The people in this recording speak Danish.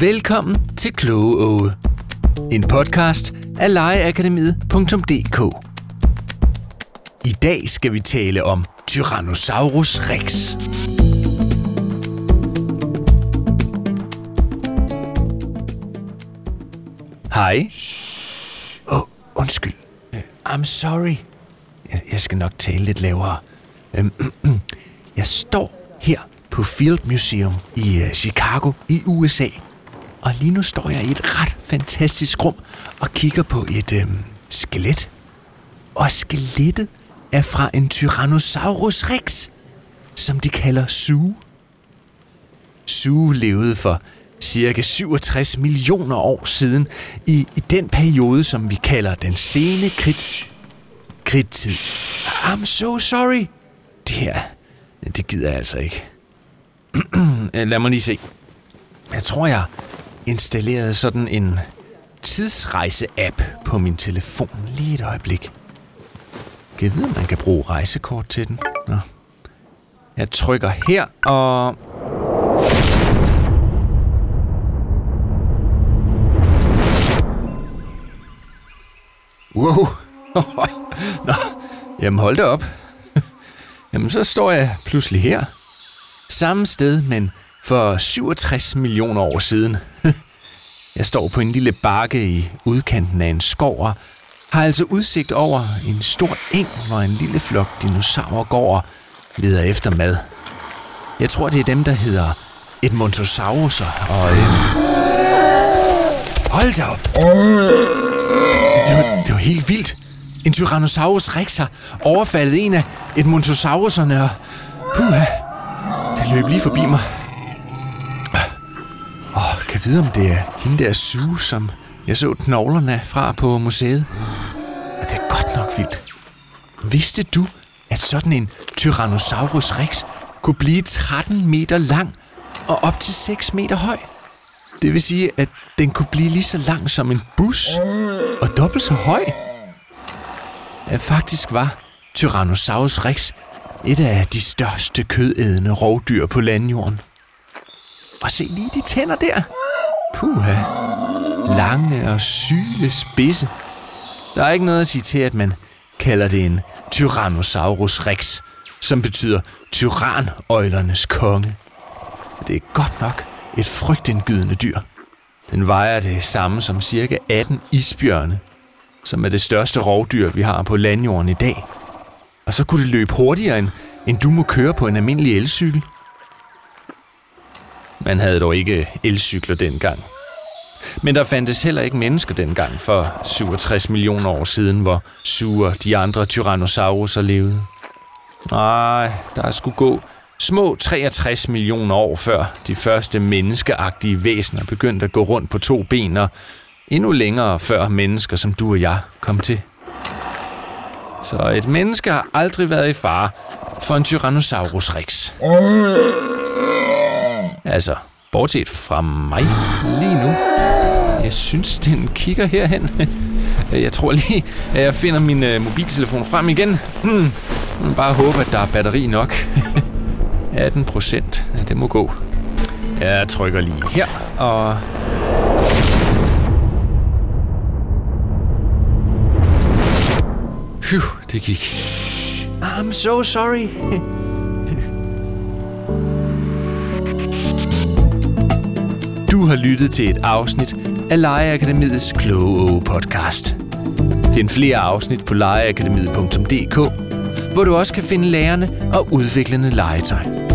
Velkommen til Kloge Åge. En podcast af legeakademiet.dk I dag skal vi tale om Tyrannosaurus rex. Hej. Åh, oh, undskyld. Uh, I'm sorry. Jeg, jeg skal nok tale lidt lavere. Um, jeg står her på Field Museum i uh, Chicago i USA. Og lige nu står jeg i et ret fantastisk rum og kigger på et øh, skelet. Og skelettet er fra en Tyrannosaurus rex, som de kalder Sue. Sue levede for cirka 67 millioner år siden i, i den periode, som vi kalder den sene krit, kridtid. I'm so sorry. Det her, det gider jeg altså ikke. Lad mig lige se. Jeg tror, jeg installeret sådan en tidsrejse-app på min telefon. Lige et øjeblik. Kan jeg vide, om man kan bruge rejsekort til den? Nå. Jeg trykker her, og... Wow. Nå, jamen hold da op. Jamen så står jeg pludselig her. Samme sted, men for 67 millioner år siden. Jeg står på en lille bakke i udkanten af en skov og har altså udsigt over en stor eng, hvor en lille flok dinosaurer går og leder efter mad. Jeg tror, det er dem, der hedder Edmontosauruser og... Øh... Hold da op! Det var, det var helt vildt. En Tyrannosaurus rex har overfaldet en af Edmontosauruserne og... Puh, det løb lige forbi mig vide, om det er hende der Sue, som jeg så knoglerne fra på museet? Og det er godt nok vildt. Vidste du, at sådan en Tyrannosaurus rex kunne blive 13 meter lang og op til 6 meter høj? Det vil sige, at den kunne blive lige så lang som en bus og dobbelt så høj. Ja, faktisk var Tyrannosaurus rex et af de største kødædende rovdyr på landjorden. Og se lige de tænder der. Puha. Lange og syle spidse. Der er ikke noget at sige til, at man kalder det en Tyrannosaurus rex, som betyder tyrannøjlernes konge. Det er godt nok et frygtindgydende dyr. Den vejer det samme som cirka 18 isbjørne, som er det største rovdyr, vi har på landjorden i dag. Og så kunne det løbe hurtigere, end, end du må køre på en almindelig elcykel. Man havde dog ikke elcykler dengang. Men der fandtes heller ikke mennesker dengang for 67 millioner år siden, hvor Sue og de andre Tyrannosauruser levede. Nej, der skulle gå små 63 millioner år før de første menneskeagtige væsener begyndte at gå rundt på to ben, og endnu længere før mennesker som du og jeg kom til. Så et menneske har aldrig været i fare for en Tyrannosaurus rex. Altså, bortset fra mig lige nu. Jeg synes, den kigger herhen. Jeg tror lige, at jeg finder min øh, mobiltelefon frem igen. Hmm. Bare håbe, at der er batteri nok. 18 procent. Ja, det må gå. Jeg trykker lige her, og... Phew, det gik. I'm so sorry. Du har lyttet til et afsnit af Legeakademiets Kloge podcast. Find flere afsnit på legeakademiet.dk, hvor du også kan finde lærerne og udviklende legetøj.